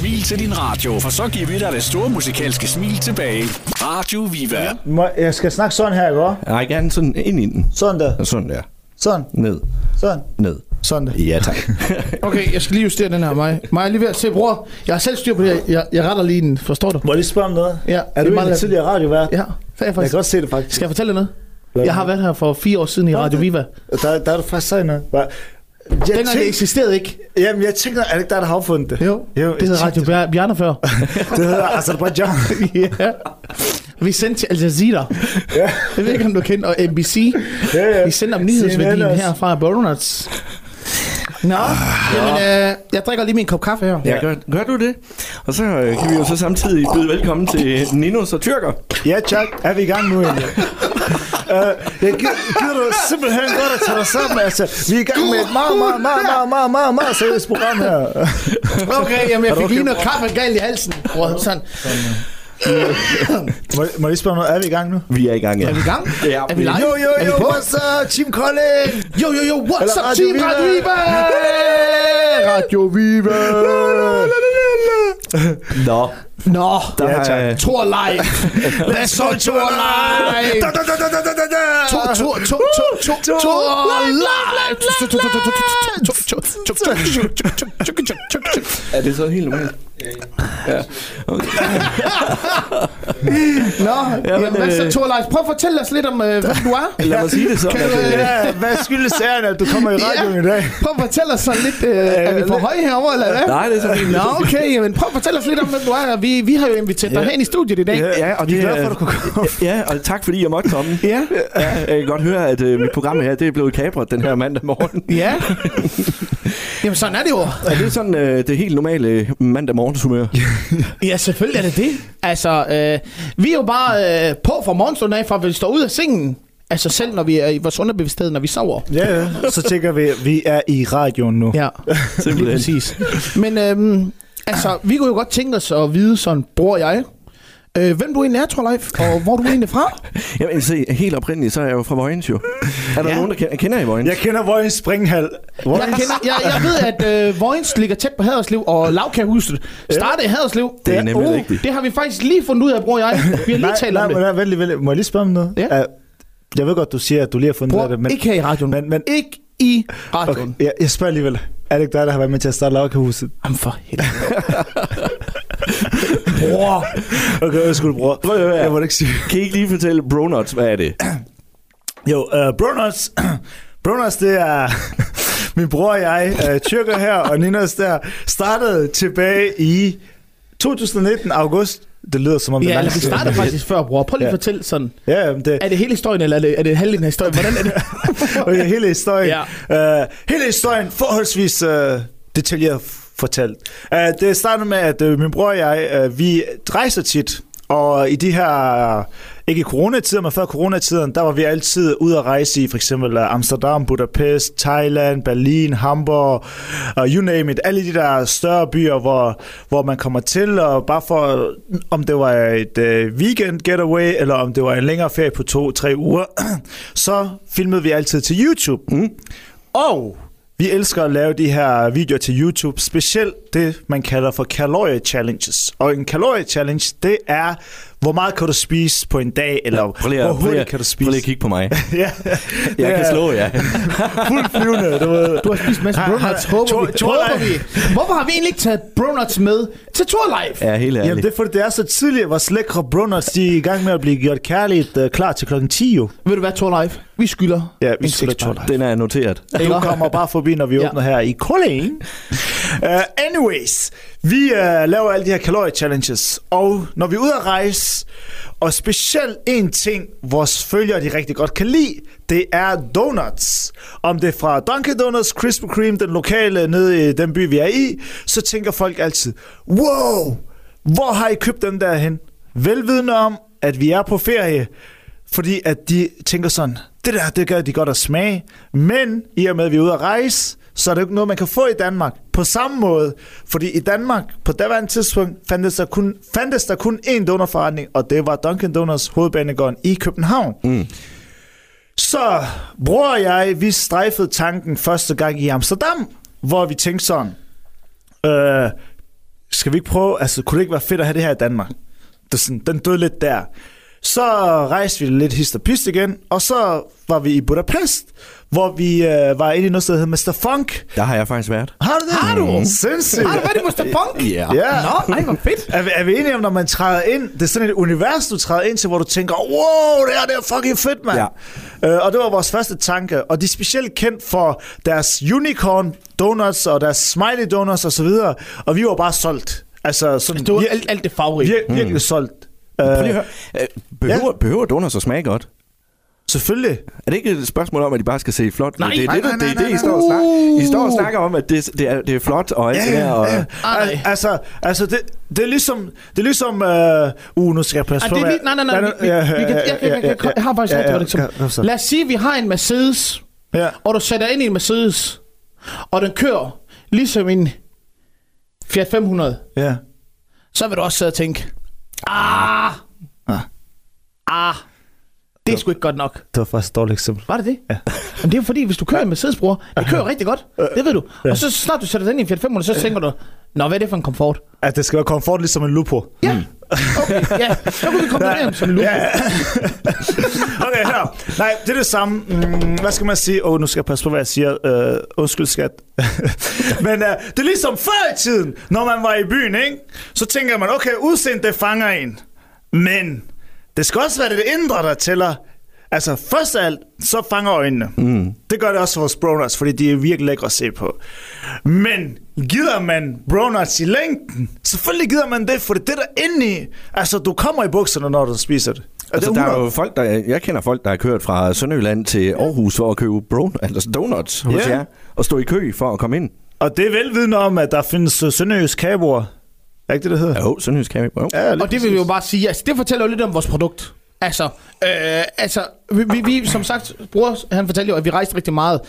Smil til din radio, for så giver vi dig det store musikalske smil tilbage. Radio Viva. Må, jeg skal snakke sådan her, ikke også? Nej, gerne sådan ind i den. Sådan der. Sådan der. Sådan. Ned. Sådan. Ned. Sådan der. Ja, tak. Okay, jeg skal lige justere den her, mig. Mig er lige ved at se, bror. Jeg har selv styr på det. her. Jeg, jeg retter lige den. Forstår du? Må jeg lige spørge om noget? Ja, Er det du er let. tidligere radiovært? Ja, det er jeg Jeg faktisk. kan godt se det faktisk. Skal jeg fortælle dig noget? Jeg har været her for fire år siden i Radio Viva. Der, der er du faktisk sagt noget. Jeg Dengang det tænkte, eksisterede ikke. jamen, jeg tænker, er det ikke dig, der har opfundet det? Jo, Jo, det hedder Radio Bjar- Bjarne før. Det hedder Azerbaijan. ja. Vi sendte til Al Jazeera. ja. Jeg ved ikke, om du kender, og NBC. Ja, ja. Vi sender om nyhedsværdien her fra Donuts. Nå, jamen, øh, jeg drikker lige min kop kaffe her. Ja, gør, gør du det? Og så øh, kan vi jo så samtidig byde velkommen til Ninos og Tyrker. Ja, tak. Er vi i gang nu egentlig? uh, jeg gider, du simpelthen godt at tage dig sammen. Altså, vi er i gang med et meget, meget, meget, meget, meget, meget, meget seriøst program her. Okay, jamen, jeg Er fik lige noget kaffe galt i halsen. Bror, sådan. Må, må jeg lige spørge noget? Er vi i gang nu? Vi er i gang, ja. Er vi i gang? Ja, Er vi live? Jo, jo, jo, what's up, Team Kolding? Jo, jo, jo, what's Eller up, Radio team Viva? Radio Viva? Radio Viva. Nå, Nå, der Ja, tak. er... Tor live. Hvad så, Tor live? Tor, Tor, Tor, Tor, Tor, Tor live. Er det så helt normalt? Ja. Okay. Nå, jamen, hvad så, øh, Tor live? Prøv at fortælle os lidt om, øh, hvem du er. Lad mig sige det sådan. Kan øh, øh, Ja, hvad skyldes æren, at du kommer i radioen i dag? Prøv at fortælle os sådan lidt, øh, er vi for høje herovre, eller hvad? Nej, det er så fint. Nå, okay, jamen prøv at fortælle os lidt om, hvem du er. Vi, vi har jo inviteret dig Ja. hen i studiet i dag. Ja, og Vi er det glade for, at du kunne komme. Ja, og tak fordi jeg måtte komme. Ja. Ja, jeg kan godt høre, at øh, mit program her, det er blevet kapret den her mandag morgen. Ja. Jamen sådan er det jo. Er det sådan øh, det helt normale mandag morgens humør? Ja, selvfølgelig er det det. Altså, øh, vi er jo bare øh, på fra morgenstunden af, fra vi står ud af sengen. Altså selv når vi er i vores underbevidsthed, når vi sover. Ja, ja. Så tænker vi, at vi er i radioen nu. Ja, lige præcis. Men øhm, altså, vi kunne jo godt tænke os at vide sådan, bror jeg, øh, hvem du egentlig er, tror Leif, og hvor du egentlig er fra. Jamen, se, helt oprindeligt, så er jeg jo fra Vojens jo. Er der Ja. ja. nogen, der kender, kender I Vojens? Jeg kender Vojens Springhal. Jeg, kender, jeg, jeg ved, at øh, Vojens ligger tæt på Haderslev, og lavkagehuset startede i Haderslev. Det er nemlig Uh, rigtigt. Det har vi faktisk lige fundet ud af, bror jeg. Vi har lige Nej, talt nej, om men det. nej, vent lige, vent lige. Må jeg lige spørge om noget? Ja. Uh, jeg ved godt, du siger, at du lige har fundet ud af Bror, det, men, ikke her i radioen. men, men Ikke i okay, radioen. jeg, jeg spørger alligevel. Er det ikke dig, der har været med til at starte lavkagehuset? Jamen for helvede. bror. Okay, undskyld, bror. Prøv at høre. Jeg må det ikke sige. Kan I ikke lige fortælle Bronuts, hvad er det? Jo, uh, Bronuts. Bronuts, det er min bror og jeg, uh, Tyrker her, og Ninas der, startede tilbage i 2019, august. Det lyder som om det Ja, er eller lang vi tid. startede faktisk før, bror. Prøv lige at Ja. fortælle sådan. Ja, det, Er det hele historien, eller er det, er det halvdelen af historien? Hvordan er det? okay, hele historien. Ja. Uh, hele historien forholdsvis uh, detaljeret fortalt. Uh, det startede med, at uh, min bror og jeg, uh, vi rejser tit, og i de her, ikke i coronatider, men før coronatiden, der var vi altid ude at rejse i for eksempel Amsterdam, Budapest, Thailand, Berlin, Hamburg, uh, you name it. Alle de der større byer, hvor, hvor man kommer til, og bare for, om det var et uh, weekend getaway, eller om det var en længere ferie på to-tre uger, så filmede vi altid til YouTube. Mm. Og vi elsker at lave de her videoer til YouTube, specielt det, man kalder for calorie challenges. Og en calorie challenge, det er, hvor meget kan du spise på en dag, eller Prøv lige, hvor prøv lige, hurtigt kan du prøv spise. lige at kigge på mig. ja, Jeg kan slå jer. Fuldt flyvende, du ved. Du har spist en masse bronuts, håber, Tor- vi. Håber vi. Hvorfor har vi egentlig ikke taget bronuts med til Tour Life? Ja, helt Jamen, ærligt. det er fordi, det er så tidligt, at vores lækre brunners, de er i gang med at blive gjort kærligt uh, klar til klokken 10 jo. Ved du hvad, Tour Life? Vi skylder Ja, vi en skylder sixpack. Tour Life. Den er noteret. Du kommer bare forbi, når vi Ja. åbner her i Kolding. Uh, anyways, vi uh, laver alle de her calorie challenges, og når vi er ude at rejse, og specielt en ting, vores følgere de rigtig godt kan lide, det er donuts. Om det er fra Dunkin' Donuts, Krispy Kreme, den lokale nede i den by, vi er i, så tænker folk altid, wow, hvor har I købt dem derhen? Velvidende om, at vi er på ferie, fordi at de tænker sådan, det der, det gør de godt at smage. Men i og med, at vi er ude at rejse, så er det jo ikke noget, man kan få i Danmark. På samme måde, fordi i Danmark, på daværende tidspunkt, fandtes der kun, fandtes der kun én donutforretning, og det var Dunkin' Donuts hovedbanegården i København. Mm. Så bror og jeg, vi strejfede tanken første gang i Amsterdam, hvor vi tænkte sådan, øh, skal vi ikke prøve, altså kunne det ikke være fedt at have det her i Danmark? Det sådan, den døde lidt der. Så rejste vi lidt hist og pist igen, og så var vi i Budapest, hvor vi øh, var inde i noget, der hedder Mr. Funk. Der har jeg faktisk været. Har du det? Har du? Sindssygt. Har du været i Mr. Funk? Ja. Ja. Nå, ej, hvor fedt. Er vi, er vi enige om, når man træder ind, det er sådan et univers, du træder ind til, hvor du tænker, wow, det her det er fucking fedt, mand. Ja. Øh, og det var vores første tanke. Og de er specielt kendt for deres unicorn donuts og deres smiley donuts og så videre. Og vi var bare solgt. Altså sådan Det var alt, alt det farverige. vir- virkelig mm. solgt. Prøv lige Øh, at høre. Øh, Behøver, ja. behøver donuts at smage godt? selvfølgelig. Er det ikke et spørgsmål om, at de bare skal se flot? Nej, det er nej, det, nej, det, det, nej, det, I nej, står og snakker, I står og snakker om, at det, det, er, det er flot og alt det der. Og, ja. Ej. Al- altså, altså det, det er ligesom, det er ligesom, øh, uh, nu skal jeg passe Ej, på. det nej, nej, nej. Ja, ja, ja, jeg, ja, ja, har faktisk ja, ja, ja, eksempel. kom så. Lad os sige, at vi har en Mercedes, Ja. og du sætter ind i en Mercedes, og den kører ligesom en Fiat 500, Ja. så vil du også sidde og tænke, ah, Ah. ah, det er sgu ikke godt nok. Det var faktisk et dårligt eksempel. Var det det? Ja. Men det er fordi, hvis du kører en Mercedes, bror, det kører rigtig godt. Det ved du. Og så snart du sætter den i en Fiat 500, så tænker du, nå, hvad er det for en komfort? At det skal være komfort ligesom en lupo. Ja, okay, ja. Så kunne vi komme ja. som en lupo. Ja. okay, her. Nej, det er det samme. Mm, hvad skal man sige? Åh, oh, nu skal jeg passe på, hvad jeg siger. Uh, undskyld, skat. Men uh, det er ligesom før i tiden, når man var i byen, ikke? Så tænker man, okay, udseende, det fanger en. Men det skal også være det indre, der tæller. Altså, først af alt, så fanger øjnene. Mm. Det gør det også hos Bronuts, fordi de er virkelig lækre at se på. Men gider man Bronuts i længden? Selvfølgelig gider man det, for det er det, der er inde i. Altså, du kommer i bukserne, når du spiser det. Altså, der er 100. jo folk, der, jeg kender folk, der har kørt fra Sønderjylland til Aarhus for at købe brown, altså donuts hos Ja. jer, og stå i kø for at komme ind. Og det er velvidende om, at der findes sønderjysk kagebord. Er ikke det, det hedder? Jo, Sønderjysk kan vi. Jo. Ja, Og det vil vi jo bare sige, altså det fortæller jo lidt om vores produkt. Altså, øh, altså vi, vi, vi, som sagt, bror, han fortalte jo, at vi rejste rigtig meget.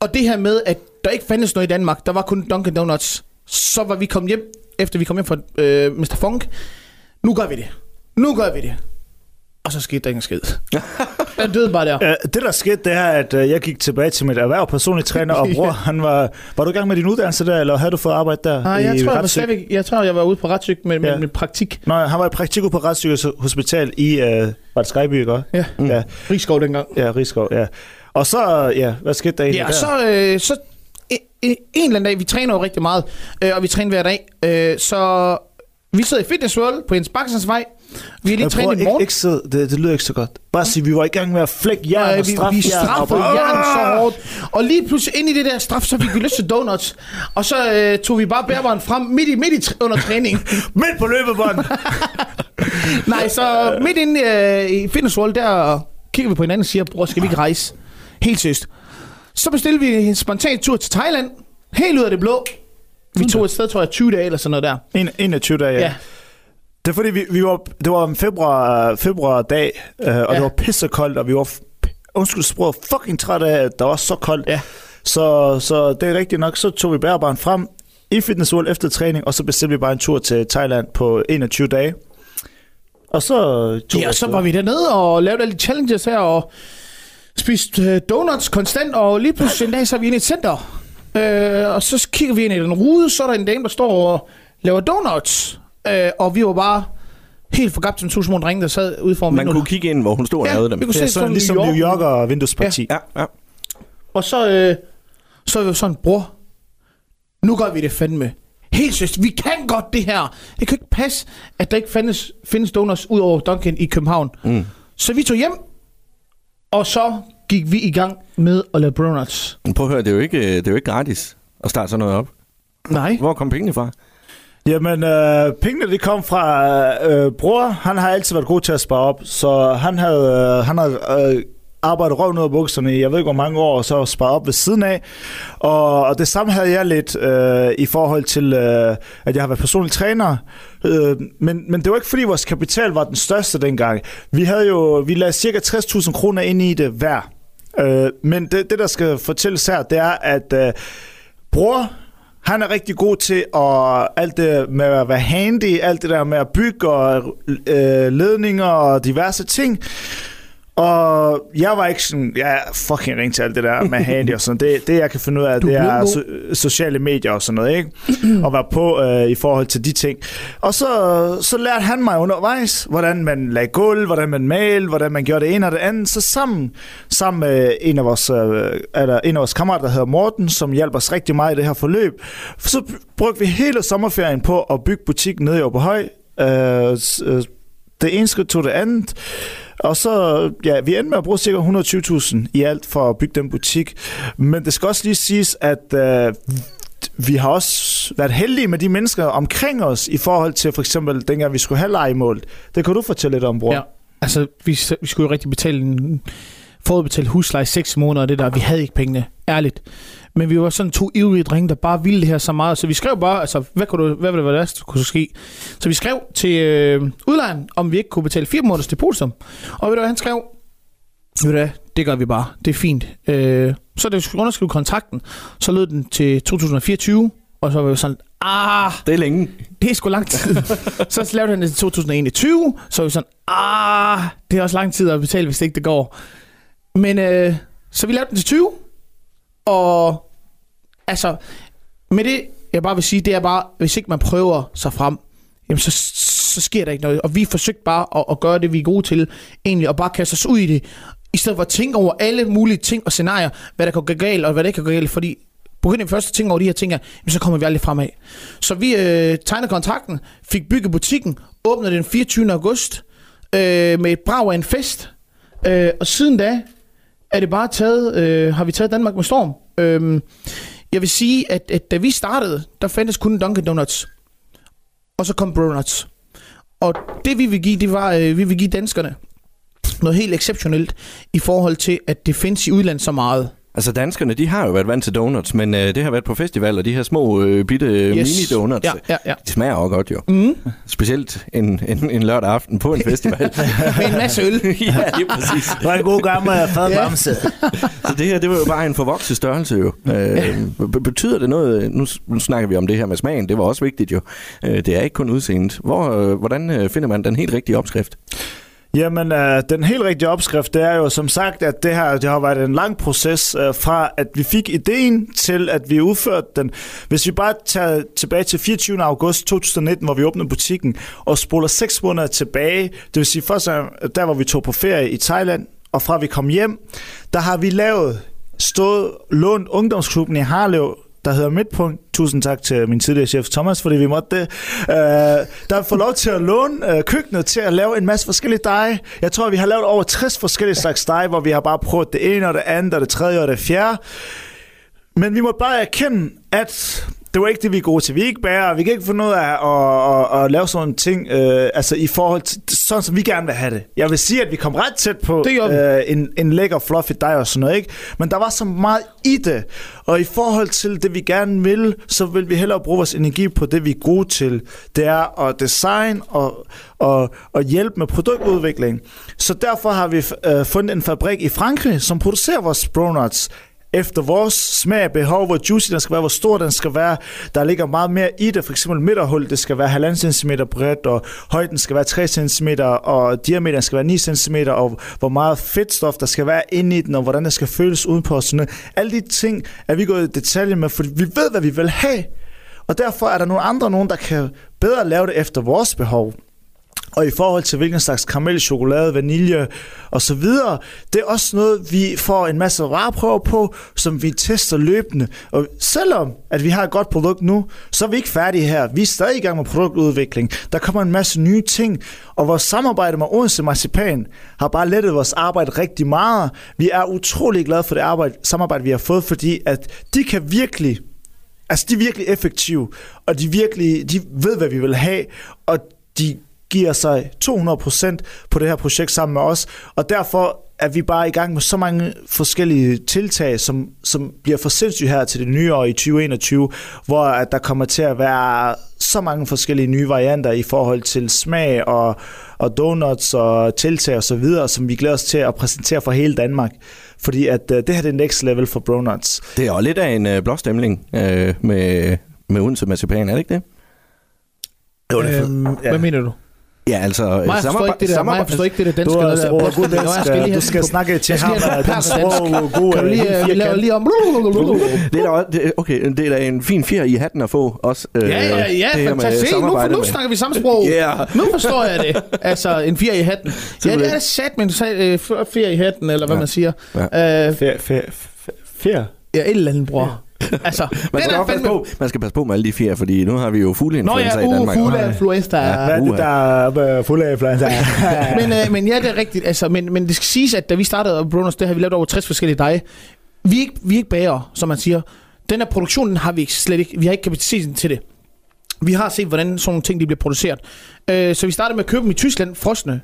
Og det her med, at der ikke fandtes noget i Danmark, der var kun Dunkin' Donuts, så var vi kommet hjem, efter vi kom hjem fra øh, Mr. Funk. Nu gør vi det. Nu gør vi det. Og så skete der ingen skid. Den døde bare der. Det, der skete, det er, at uh, jeg gik tilbage til mit erhverv, personlig træner, og bror, han var... Var du i gang med din uddannelse der, eller havde du fået arbejde der? Nej, i jeg tror, jeg var, stadigvæk, jeg tror, jeg var ude på retsyg med, med, Ja. med praktik. Nå, han var i praktik ude på Retsyg Hospital i... Uh, var det Skyby, ikke? Ja, Mm. Ja, Rigskov dengang. ja, Rigskov, ja. Og så, ja, hvad skete der egentlig Ja, der? så, øh, så en, en eller anden dag, vi træner jo rigtig meget, øh, og vi træner hver dag, øh, så vi sidder i Fitness World på Jens Bakkesens vej. Vi har lige Jeg trænet i ikke, morgen. ikke sidde, det, det lyder ikke så godt. Bare sige, vi var i gang med at flække jern Øh, og vi, straffe vi jern. og straffede jern så hårdt. Og lige pludselig ind i det der straf, så fik vi lyst til donuts. Og så øh, tog vi bare bærbaren frem midt i, midt i under træning. Midt på løbebånd. Nej, så midt inde øh, i Fitness World, der kigger vi på hinanden og siger, bror, skal vi ikke rejse? Helt seriøst. Så bestilte vi en spontan tur til Thailand. Helt ud af det blå. Vi tog et sted, tror jeg, 20 dage eller sådan noget der. En- 21 dage, ja. Ja. Det er fordi, vi, vi var, det var en februar, februar dag, øh, og Ja. det var pissekoldt, og vi var, undskyld sproget, fucking træt af, at der var så koldt. Ja. Så, så det er rigtigt nok, så tog vi bærbaren frem i Fitness World efter træning, og så bestilte vi bare en tur til Thailand på 21 dage. Og så Ja, og så var vi dernede og lavede alle de challenges her, og spiste øh, donuts konstant, og lige pludselig en dag, så er vi inde i et center. Øh, og så kigger vi ind i den rude, så er der en dame, der står og laver donuts. Øh, og vi var bare helt forgabt som to små drenge, der sad ude foran Man kunne kigge ind, hvor hun stod og Ja, lavede dem. vi kunne Det se sådan ligesom New Yorker og vinduesparti. Ja, ja. Og så, øh, så er vi jo sådan, bror, nu gør vi det fandme. Helt seriøst, vi kan godt det her. Det kan ikke passe, at der ikke findes, findes donuts ud over Dunkin' i København. Mm. Så vi tog hjem, og så gik vi i gang med at lave. Men Prøv at høre, det er, jo ikke, det er jo ikke gratis at starte sådan noget op. Nej. Hvor kom pengene fra? Jamen, øh, pengene de kom fra øh, bror. Han har altid været god til at spare op, så han havde, øh, han havde øh, arbejdet røven ud af bukserne i, jeg ved ikke hvor mange år, og så sparet op ved siden af. Og, og det samme havde jeg lidt øh, i forhold til, øh, at jeg har været personlig træner. Øh, men, men det var ikke fordi vores kapital var den største dengang. Vi havde jo, vi lagde cirka 60.000 kroner ind i det hver. Øh, men det, det, der skal fortælles her, det er, at øh, bror, han er rigtig god til at alt det med at være handy, alt det der med at bygge og øh, ledninger og diverse ting. Og jeg var ikke sådan, jeg er fucking ring til alt det der med handy og sådan Det, det jeg kan finde ud af, Du det er so- sociale medier og sådan noget, ikke? Og være på øh, i forhold til de ting. Og så, så lærte han mig undervejs, hvordan man lagde gulv, hvordan man malede, hvordan man gjorde det ene og det andet. Så sammen, sammen med en af vores, øh, eller en af vores kammerater, der hedder Morten, som hjalp os rigtig meget i det her forløb, så brugte vi hele sommerferien på at bygge butikken nede i Åberhøj. Øh, øh, det ene skridt tog det andet. Og så, ja, vi endte med at bruge cirka 120.000 i alt for at bygge den butik. Men det skal også lige siges, at øh, vi har også været heldige med de mennesker omkring os i forhold til for eksempel dengang vi skulle have legemål. Det kan du fortælle lidt om, bror. Ja. Altså, vi, vi skulle jo rigtig betale en forudbetalt husleje i 6 måneder, og det der, vi havde ikke pengene, ærligt. Men vi var sådan to ivrige drenge, der bare ville det her så meget, så vi skrev bare, altså, hvad, kunne du, hvad ville det være, der kunne ske? Så vi skrev til øh, udlejeren, om vi ikke kunne betale 4 måneders depositum. Og ved du hvad, han skrev, ved du hvad, det gør vi bare, det er fint. Øh, så da vi skulle underskrive kontrakten, så lød den til 2024, og så var vi sådan, ah, Det er længe. det er sgu lang tid. så lavede han det til 2021, så var vi sådan, ah, det er også lang tid at betale, hvis ikke det går. Men øh, så vi lavede den til 20, og altså, med det, jeg bare vil sige, det er bare, hvis ikke man prøver sig frem, jamen så, så sker der ikke noget. Og vi forsøgte bare at, at gøre det, vi er gode til, egentlig, og bare kaste os ud i det, i stedet for at tænke over alle mulige ting og scenarier, hvad der kan gå galt, og hvad der ikke kan gå galt, fordi på grund af første ting over de her ting, jamen, så kommer vi aldrig fremad. Så vi øh, tegnede kontrakten, fik bygget butikken, åbnede den 24. august, øh, med et brag af en fest, øh, og siden da er det bare taget, øh, har vi taget Danmark med storm. Øhm, jeg vil sige, at, at da vi startede, der fandtes kun Dunkin' Donuts. Og så kom Bronuts. Og det vi vil give, det var, øh, vi vil give danskerne noget helt exceptionelt i forhold til, at det findes i udlandet så meget. Altså danskerne, de har jo været vant til donuts, men øh, det har været på festival, og de her små øh, bitte yes. mini-donuts, Ja, ja, ja. de smager også godt jo. Mm. Specielt en, en, en lørdag aften på en festival. Med en masse øl. ja, lige præcis. Det var en god gammel fadbamse. Så det her, det var jo bare en forvokset størrelse jo. Øh, be- betyder det noget, nu, s- nu snakker vi om det her med smagen, det var også vigtigt jo. Øh, det er ikke kun udseendet. Hvor, øh, hvordan øh, finder man den helt rigtige opskrift? Jamen, øh, den helt rigtige opskrift, det er jo som sagt, at det her det har været en lang proces øh, fra, at vi fik ideen til, at vi udførte den. Hvis vi bare tager tilbage til 24. august 2019, hvor vi åbnede butikken, og spoler seks måneder tilbage, det vil sige først øh, der, hvor vi tog på ferie i Thailand, og fra vi kom hjem, der har vi lavet, stået, lånt ungdomsklubben i Harlev, der hedder Midtpunkt. Tusind tak til min tidligere chef Thomas, fordi vi måtte det. Øh, der får lov til at låne øh, køkkenet til at lave en masse forskellige dej. Jeg tror, vi har lavet over 60 forskellige slags dej, hvor vi har bare prøvet det ene og det andet og det tredje og det fjerde. Men vi må bare erkende, at det var ikke det, vi er gode til. Vi er ikke bærer, vi kan ikke finde ud af at, at, at lave sådan en ting, øh, altså i forhold til sådan, som vi gerne vil have det. Jeg vil sige, at vi kom ret tæt på øh, en, en lækker fluffy dej og sådan noget, ikke? Men der var så meget i det, og i forhold til det, vi gerne vil, så vil vi hellere bruge vores energi på det, vi er gode til. Det er at design og, og, og hjælpe med produktudvikling. Så derfor har vi øh, fundet en fabrik i Frankrig, som producerer vores bronuts efter vores smag behov, hvor juicy den skal være, hvor stor den skal være. Der ligger meget mere i det. For eksempel midterhul, det skal være 1,5 cm bredt, og højden skal være 3 cm, og diameteren skal være 9 cm, og hvor meget fedtstof der skal være inde i den, og hvordan det skal føles udenpå. og Sådan noget. Alle de ting er vi gået i detalje med, fordi vi ved, hvad vi vil have. Og derfor er der nogle andre, nogen, der kan bedre lave det efter vores behov. Og i forhold til hvilken slags karamel, chokolade, vanilje og så videre, det er også noget, vi får en masse vareprøver på, som vi tester løbende. Og selvom at vi har et godt produkt nu, så er vi ikke færdige her. Vi er stadig i gang med produktudvikling. Der kommer en masse nye ting, og vores samarbejde med Odense Marcipan har bare lettet vores arbejde rigtig meget. Vi er utrolig glade for det arbejde, samarbejde, vi har fået, fordi at de kan virkelig Altså, de er virkelig effektive, og de virkelig, de ved, hvad vi vil have, og de giver sig 200% på det her projekt sammen med os, og derfor er vi bare i gang med så mange forskellige tiltag, som, som bliver for sindssygt her til det nye år i 2021, hvor at der kommer til at være så mange forskellige nye varianter i forhold til smag og, og donuts og tiltag og så videre, som vi glæder os til at præsentere for hele Danmark. Fordi at uh, det her det er next level for Bronuts. Det er jo lidt af en øh, blåstemning øh, med, med Odense Marcipan, er det ikke det? Jo, det er for- Øhm, ja. Hvad mener du? Ja, altså... Mig forstår ikke det der, mig forstår ikke det der danske. Du er der, god dansk. Du skal snakke til jeg skal ham. have er. Kan du øh, lige, laver firkant. lige om... Det er da, okay, det er da en fin fjer i hatten at få også. øh, Ja, ja, ja, fantastisk. Nu, nu snakker vi samme sprog. Nu forstår jeg det. Altså, en fjer i hatten. Ja, det er sat med en sat- øh, fjer i hatten, eller hvad Ja. man siger. Øh, Fer. ja, et eller andet, bror. Altså, Man skal, passe fandme... på, man skal passe på med alle de fjer, fordi nu har vi jo Nå fugleinfluenza ja, i uh, Danmark. fugle influenza. Ja. Hvad er det, Uha. der er øh, fuld af influenza? men, øh, men ja, det er rigtigt. Altså, men, men det skal siges, at da vi startede Brunos, der har vi lavet over 60 forskellige dage. Vi er ikke, vi er ikke bager, som man siger. Den her produktion den har vi ikke, slet ikke. Vi har ikke kapaciteten til det. Vi har set, hvordan sådan nogle ting de bliver produceret. Øh, så vi startede med at købe dem i Tyskland, frosne.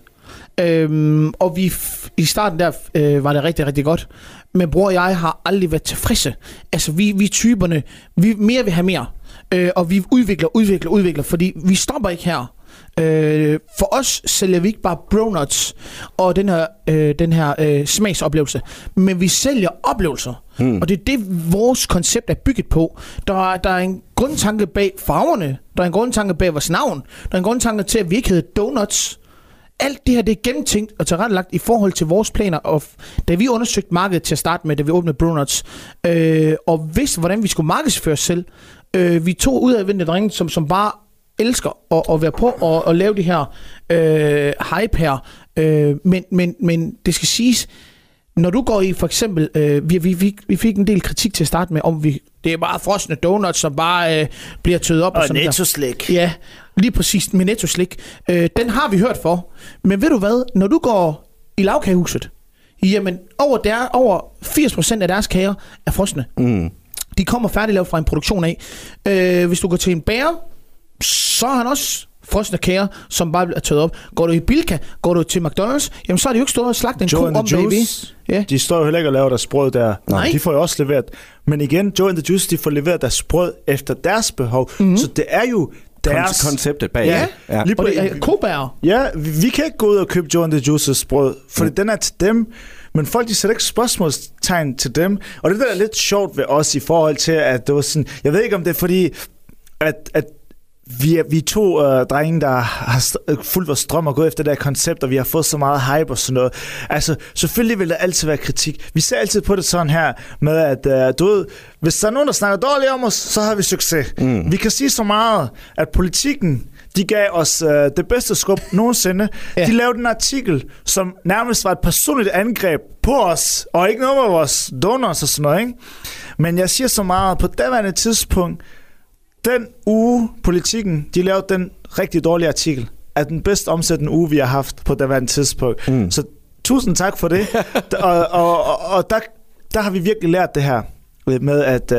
Øhm, og vi i starten der øh, var det rigtig, rigtig godt. Men bror og jeg har aldrig været tilfredse. Altså, vi, vi er typerne, vi mere vil have mere. Øh, og vi udvikler, udvikler, udvikler, fordi vi stopper ikke her. Øh, for os sælger vi ikke bare bronuts og den her, øh, den her øh, smagsoplevelse, men vi sælger oplevelser. Hmm. Og det er det, vores koncept er bygget på. Der er, der er en grundtanke bag farverne, der er en grundtanke bag vores navn, der er en grundtanke til, at vi ikke hedder donuts. Alt det her, det er gennemtænkt og tilrettelagt i forhold til vores planer. Og da vi undersøgte markedet til at starte med, da vi åbnede Brunuts, øh, og vidste, hvordan vi skulle markedsføre os selv, øh, vi tog ud af vendte drenge, som, som bare elsker at, at være på og, at lave det her øh, hype her. Øh, men, men, men det skal siges, når du går i for eksempel, øh, vi, vi, vi, vi fik en del kritik til at starte med, om vi, det er bare frosne donuts, som bare øh, bliver tøet op. Og, Og sådan der. netto-slik. Ja, lige præcis med netto slik. Øh, den har vi hørt for. Men ved du hvad, når du går i lavkagehuset, jamen over, der, over 80% af deres kager er frosne. Mm. De kommer færdiglavet fra en produktion af. Øh, hvis du går til en bager, så har han også frosne kager, som bare er tøet op. Går du i Bilka, går du til McDonald's, jamen så har de jo ikke stået og slagt en ko Joe and om, baby. Ja. de står jo heller ikke og laver deres brød der. Nej. De får jo også leveret. Men igen, Joe and the Juice, de får leveret deres brød efter deres behov. Mhm. Mm-hmm. Så det er jo deres... Kon- konceptet bag. Ja, ja. lige Og det præcis. er kobær. Ja, vi, vi kan ikke gå ud og købe Joe and the Juice's brød, fordi mm. den er til dem. Men folk, de sætter ikke spørgsmålstegn til dem. Og det der er lidt sjovt ved os i forhold til, at det var sådan... Jeg ved ikke, om det er fordi, at, at vi er, vi er to øh, drenge, der har st- øh, fuldt vores strøm og gået efter det her koncept, og vi har fået så meget hype og sådan noget. Altså, selvfølgelig vil der altid være kritik. Vi ser altid på det sådan her, med at, øh, du ved, hvis der er nogen, der snakker dårligt om os, så har vi succes. Mm. Vi kan sige så meget, at politikken, de gav os øh, det bedste skub nogensinde. Ja. De lavede en artikel, som nærmest var et personligt angreb på os, og ikke noget med vores donuts og sådan noget, ikke? Men jeg siger så meget, på daværende tidspunkt, den uge, politikken, de lavede den rigtig dårlige artikel, er den bedst omsættende uge, vi har haft på daværende tidspunkt. Mm. Så tusind tak for det. og og, og, og der, der har vi virkelig lært det her med, at uh,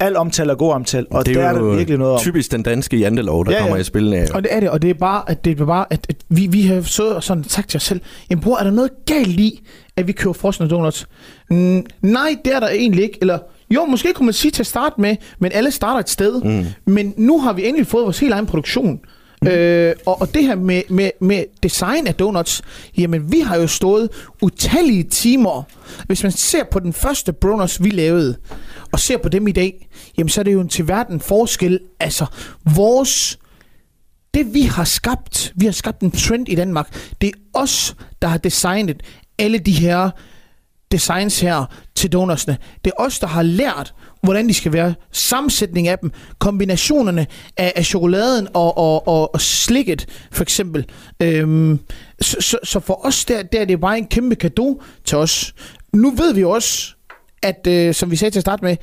al omtale er god omtale, og det er, er der virkelig noget om. typisk den danske jantelov, der Ja, ja, ja. kommer i spil. af. Og det er det, og det er bare, at det er bare, at, at vi, vi har siddet og sådan sagt til os selv, jamen bror, er der noget galt i, at vi køber frosne donuts? Mm, nej, det er der egentlig ikke, eller jo, måske kunne man sige til at starte med, men alle starter et sted. Mm. Men nu har vi endelig fået vores helt egen produktion. Mm. Øh, og, og det her med, med, med design af donuts, jamen vi har jo stået utallige timer. Hvis man ser på den første donuts, vi lavede, og ser på dem i dag, jamen så er det jo en til verden forskel. Altså, vores det vi har skabt, vi har skabt en trend i Danmark, det er os, der har designet alle de her designs her til donutsene. Det er os, der har lært, hvordan de skal være, sammensætning af dem, kombinationerne af, af chokoladen og, og, og, og slikket, for eksempel. Øhm, så, så, så for os, der, der er det bare en kæmpe gave til os. Nu ved vi også, at øh, som vi sagde til at starte med,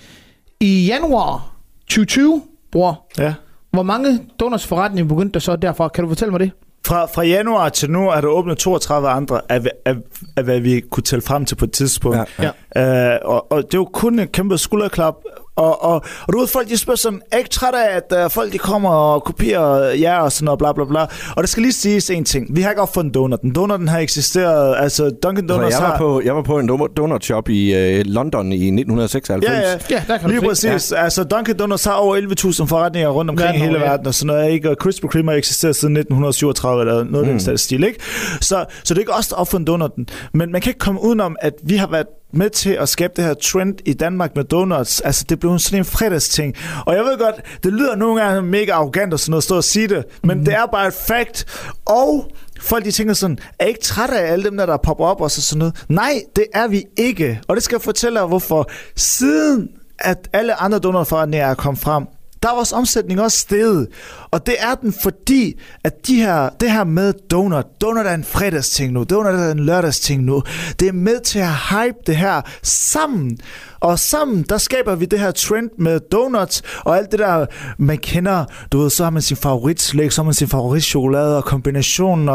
i januar 2020, bror, Ja. hvor mange donutsforretninger begyndte der så derfra? Kan du fortælle mig det? Fra, fra januar til nu er der åbnet 32 andre af, af, af hvad vi kunne tælle frem til på et tidspunkt. Ja. Ja. Øh, og, og det er jo kun en kæmpe skulderklap. Og, og, og du ved, folk de spørger sådan, er ikke træt af, at uh, folk de kommer og kopierer jer og sådan noget, bla bla bla. Og det skal lige siges en ting. Vi har ikke opfundet donutten. Donutten har eksisteret, altså Dunkin' Så Donuts jeg, var har... på, jeg var på en donut- shop i øh, London i 1996. Ja, ja. Ja, der kan Lige præcis. Ja. Altså, Dunkin' Donuts har over 11.000 forretninger rundt omkring Verden i hele ja. verden og sådan noget, ikke? Og Krispy Kreme har eksisteret siden 1937 eller noget mm. af den stil, ikke? Så, så det er ikke os, der opfundet donutten. Men man kan ikke komme udenom, at vi har været med til at skabe det her trend i Danmark med donuts. Altså, det blev sådan en fredagsting. Og jeg ved godt, det lyder nogle gange mega arrogant og sådan noget, at stå og sige det, men mm. det er bare et fact. Og folk de tænker sådan, er I ikke trætte af alle dem der, der popper op og så sådan noget? Nej, det er vi ikke. Og det skal jeg fortælle jer, hvorfor. Siden at alle andre donutforretninger er kommet frem, der er vores omsætning også steget. Og det er den, fordi at de her, det her med donut, donut er en fredagsting nu, donut er en lørdagsting nu, det er med til at hype det her sammen. Og sammen, der skaber vi det her trend med donuts, og alt det der, man kender, du ved, så har man sin favoritslæg, så har man sin favoritchokolade, og kombinationen,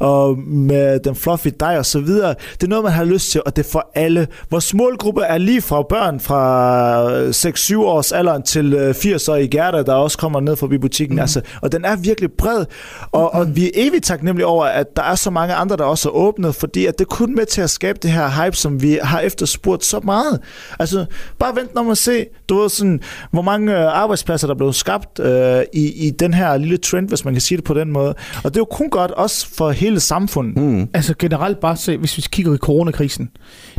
og, med den fluffy dej og så videre. Det er noget, man har lyst til, og det er for alle. Vores målgruppe er lige fra børn fra 6-7 års alderen til 80 år i Gerda, der også kommer ned forbi butikken. Mm. Altså, og den er virkelig bred, og, og vi er evigt taknemmelige over, at der er så mange andre, der også er åbnet, fordi at det kun med til at skabe det her hype, som vi har efterspurgt så meget. Altså, bare vent når man se, du ved sådan, hvor mange øh, arbejdspladser, der blev skabt øh, i, i den her lille trend, hvis man kan sige det på den måde. Og det er jo kun godt også for hele samfundet. Mm. Altså generelt bare se, hvis vi kigger i coronakrisen,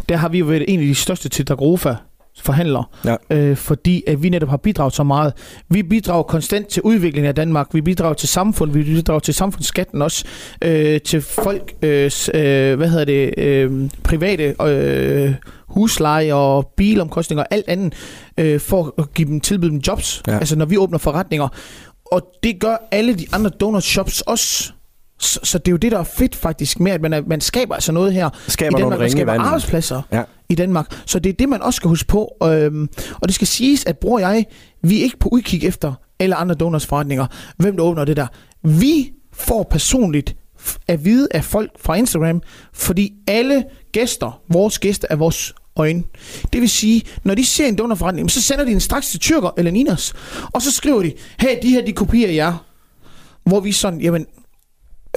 der har vi jo været en af de største til Dagrofa forhandler, ja. øh, fordi at vi netop har bidraget så meget. Vi bidrager konstant til udviklingen af Danmark, vi bidrager til samfundet, vi bidrager til samfundsskatten også, øh, til folk, øh, øh, hvad hedder det, øh, private øh, husleje og bilomkostninger og alt andet, øh, for at give dem, tilbyde dem jobs, ja. altså når vi åbner forretninger. Og det gør alle de andre donut shops også. Så, så det er jo det, der er fedt faktisk med, at man, er, man skaber altså noget her skaber i Danmark. Man skaber arbejdspladser ja. i Danmark. Så det er det, man også skal huske på. Øhm, og det skal siges, at bror jeg, vi er ikke på udkig efter alle andre donuts forretninger. Hvem der åbner det der. Vi får personligt at vide af folk fra Instagram, fordi alle gæster, vores gæster, er vores øjne. Det vil sige, når de ser en donutforretning, så sender de den straks til Tyrker eller Ninas, og så skriver de, hey, de her, de kopierer jer. Hvor vi sådan, jamen,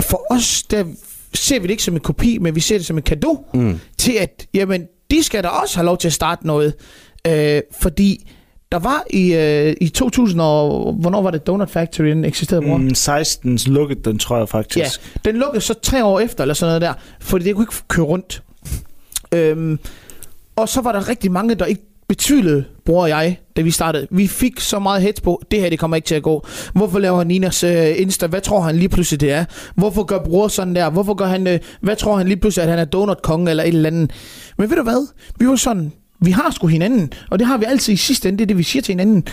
for os, der ser vi det ikke som en kopi, men vi ser det som en gave mm. til, at jamen, de skal da også have lov til at starte noget. Øh, fordi der var i, øh, i 2000, og hvornår var det Donut Factory, den eksisterede, bror? Mm, 16 lukkede den, tror jeg faktisk. Ja, den lukkede så tre år efter, eller sådan noget der, fordi det kunne ikke køre rundt. Øhm, og så var der rigtig mange, der ikke betvivlede, bror og jeg, da vi startede. Vi fik så meget hets på, det her det kommer ikke til at gå. Hvorfor laver Ninas øh, Insta? Hvad tror han lige pludselig det er? Hvorfor gør bror sådan der? Hvorfor gør han, øh, hvad tror han lige pludselig, at han er donut-konge eller et eller andet? Men ved du hvad? Vi var sådan, vi har sgu hinanden, og det har vi altid i sidste ende, det er det, vi siger til hinanden.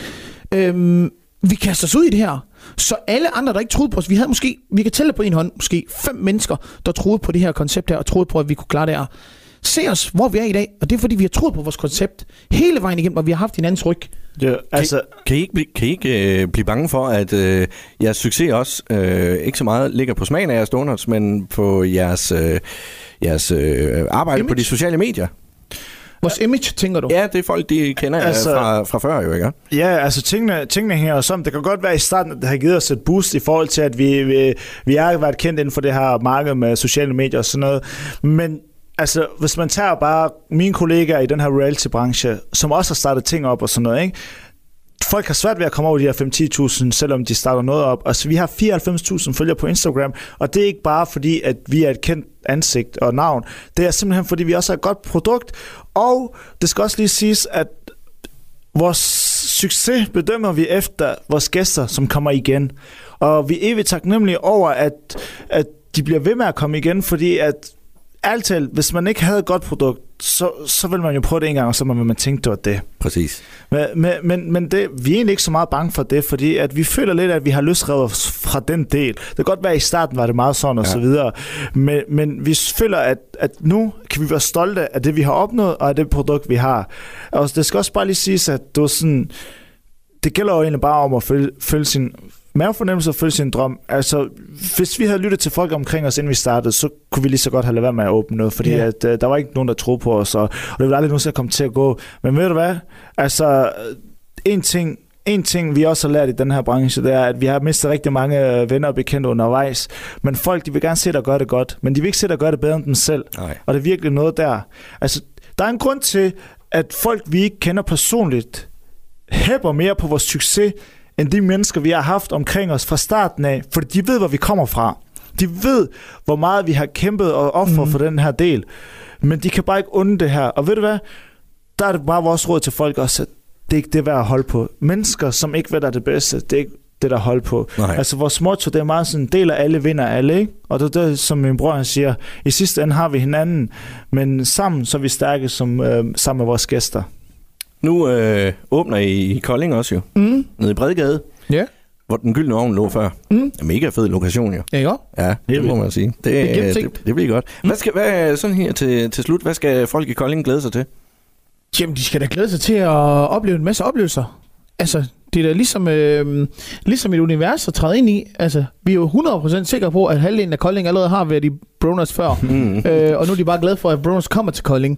Øhm, vi kaster os ud i det her. Så alle andre, der ikke troede på os, vi havde måske, vi kan tælle på en hånd, måske fem mennesker, der troede på det her koncept her, og troede på, at vi kunne klare det her se os, hvor vi er i dag. Og det er, fordi vi har troet på vores koncept hele vejen igennem, og vi har haft hinandens ryg. Ja, altså... kan, kan I ikke, kan I ikke øh, blive bange for, at øh, jeres succes også øh, ikke så meget ligger på smagen af jeres donuts, men på jeres, øh, jeres øh, arbejde image. på de sociale medier? Vores image, tænker du? Ja, det er folk, de kender altså, fra, fra før jo, ikke? Ja, altså tingene, tingene hænger sammen. Det kan godt være i starten, at det har givet os et boost i forhold til, at vi, vi, vi har været kendt inden for det her marked med sociale medier og sådan noget. Men altså, hvis man tager bare mine kollegaer i den her reality-branche, som også har startet ting op og sådan noget, ikke? folk har svært ved at komme over de her 5-10.000, selvom de starter noget op. Altså, vi har 94.000 følgere på Instagram, og det er ikke bare fordi, at vi er et kendt ansigt og navn. Det er simpelthen, fordi vi også har et godt produkt, og det skal også lige siges, at vores succes bedømmer vi efter vores gæster, som kommer igen. Og vi er evigt taknemmelige over, at, at de bliver ved med at komme igen, fordi at ærligt talt, hvis man ikke havde et godt produkt, så, så vil man jo prøve det en gang, og så vil man tænke, det var det. Præcis. Men, men, men, men det, vi er egentlig ikke så meget bange for det, fordi at vi føler lidt, at vi har løsrevet os fra den del. Det kan godt være, at i starten var det meget sådan og ja. så videre, men, men vi føler, at, at nu kan vi være stolte af det, vi har opnået, og af det produkt, vi har. Og det skal også bare lige siges, at du sådan, det gælder jo egentlig bare om at følge, følge sin mavefornemmelse og følge sin drøm. Altså, hvis vi havde lyttet til folk omkring os, inden vi startede, så kunne vi lige så godt have lavet være med at åbne noget, fordi yeah. at, uh, der var ikke nogen, der troede på os, og, og det ville aldrig nogensinde komme til at gå. Men ved du hvad? Altså, en ting, en ting, vi også har lært i den her branche, det er, at vi har mistet rigtig mange øh, venner og bekendte undervejs. Men folk, de vil gerne se dig gøre det godt, men de vil ikke se dig gøre det bedre end dem selv. Nej. Og det er virkelig noget der. Altså, der er en grund til, at folk, vi ikke kender personligt, hæpper mere på vores succes, end de mennesker, vi har haft omkring os fra starten af, fordi de ved, hvor vi kommer fra. De ved, hvor meget vi har kæmpet og offret mm. for den her del. Men de kan bare ikke unde det her. Og ved du hvad? Der er det bare vores råd til folk også, at det er ikke det værd at holde på. Mennesker, som ikke ved, der er det bedste, det er ikke det, der holde på. Nej. Altså vores motto, det er meget sådan, del af alle vinder alle, ikke? Og det er det, som min bror han siger, i sidste ende har vi hinanden, men sammen så er vi stærke som, øh, sammen med vores gæster. Nu øh, åbner I i Kolding også jo, Mm. nede i Bredegade, Ja. hvor den gyldne ovn lå før. Mm. En mega fed lokation jo. Ja, også? Ja, det Helt må man sige. Det, Det er det, det, det bliver godt. Hvad skal, hvad, sådan her til, til slut, hvad skal folk i Kolding glæde sig til? Jamen, de skal da glæde sig til at opleve en masse oplevelser. Altså, det er da ligesom, øh, ligesom et univers at træde ind i. Altså, vi er jo 100% sikre på, at halvdelen af Kolding allerede har været i Broners før. Mm. øh, og nu er de bare glade for, at Broners kommer til Kolding.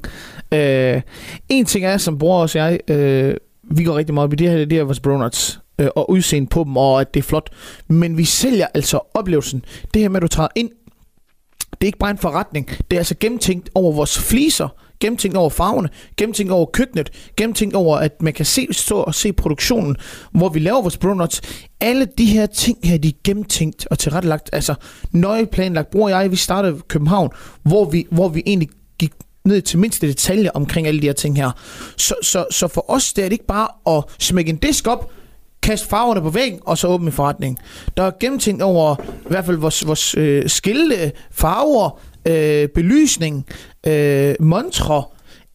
Øh, en ting er, som bror og jeg, øh, vi går rigtig meget op i det her, det er vores bronuts øh, og udseende på dem, og at det er flot. Men vi sælger altså oplevelsen. Det her med, at du træder ind, det er ikke bare en forretning. Det er altså gennemtænkt over vores fliser, gennemtænkt over farverne, gennemtænkt over køkkenet, gennemtænkt over, at man kan se, stå og se produktionen, hvor vi laver vores bronuts. Alle de her ting her, de er gennemtænkt og tilrettelagt, altså nøje planlagt. Bror og jeg, vi startede i København, hvor vi, hvor vi egentlig ned til mindste detalje omkring alle de her ting her. Så, så, så for os, det er det ikke bare at smække en disk op, kaste farverne på væggen, og så åbne en forretning. Der er gennemtænkt over i hvert fald vores, vores øh, skilte, farver, øh, belysning, øh, montre,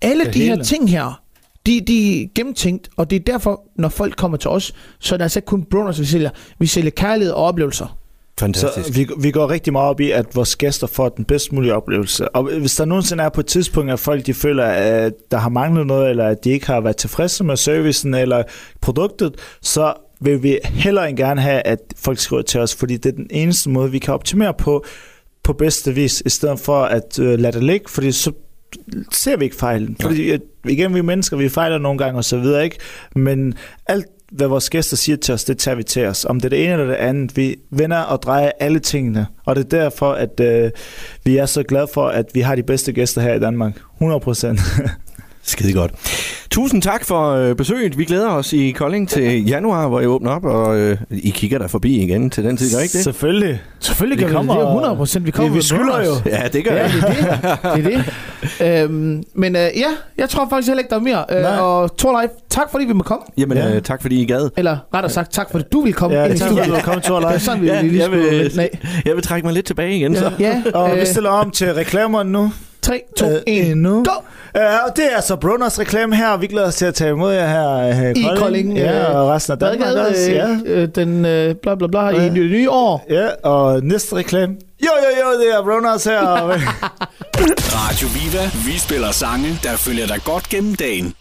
alle Det de her hele. ting her, de, de er gennemtænkt, og det er derfor, når folk kommer til os, så er det altså ikke kun bruners, vi sælger. Vi sælger kærlighed og oplevelser. Fantastisk. Så vi, vi går rigtig meget op i, at vores gæster får den bedst mulige oplevelse. Og hvis der nogensinde er på et tidspunkt, at folk de føler, at der har manglet noget, eller at de ikke har været tilfredse med servicen eller produktet, så vil vi heller end gerne have, at folk skriver til os, fordi det er den eneste måde, vi kan optimere på, på bedste vis, i stedet for at øh, lade det ligge, fordi så ser vi ikke fejlen. Fordi at, igen, vi er mennesker, vi fejler nogle gange og så videre, ikke? Men alt, hvad vores gæster siger til os, det tager vi til os. Om det er det ene eller det andet. Vi vender og drejer alle tingene. Og det er derfor, at øh, vi er så glade for, at vi har de bedste gæster her i Danmark. 100 procent. Skide godt. Tusind tak for øh, besøget. Vi glæder os i Kolding til januar, hvor I åbner op, og øh, I kigger der forbi igen til den tid, gør ikke det? Selvfølgelig. Selvfølgelig Vi gør vi det. kommer- Det er 100 procent. Vi kommer vi med skylder jo. Ja, det gør Ja, det er det. det, er det. Øhm, men øh, ja, jeg tror faktisk heller ikke, der er mere. Nej. Øh, og Torleif, tak fordi vi må komme. Jamen, Ja. øh, tak fordi I gad. Eller rettere sagt, tak fordi du vil komme Ja, ind i tak fordi du er kommet til Det er sådan, vi Ja, lige jeg vil-. Jeg vil trække mig lidt tilbage igen, så. Ja, Og vi øh, stiller om til reklamerne nu. 3, 2, Øh, 1, nu. go! Ja, og det er altså Bruners reklame her, og vi glæder os til at tage imod jer her, her I Kolding, Ja, øh, og resten af Danmark Bredgade, også. Ja. øh, den øh, bla bla bla i Ja. det nye år. ja, og næste reklame. Jo, jo, jo, det er Bruners her. Radio Viva. Vi spiller sange, der følger dig godt gennem dagen.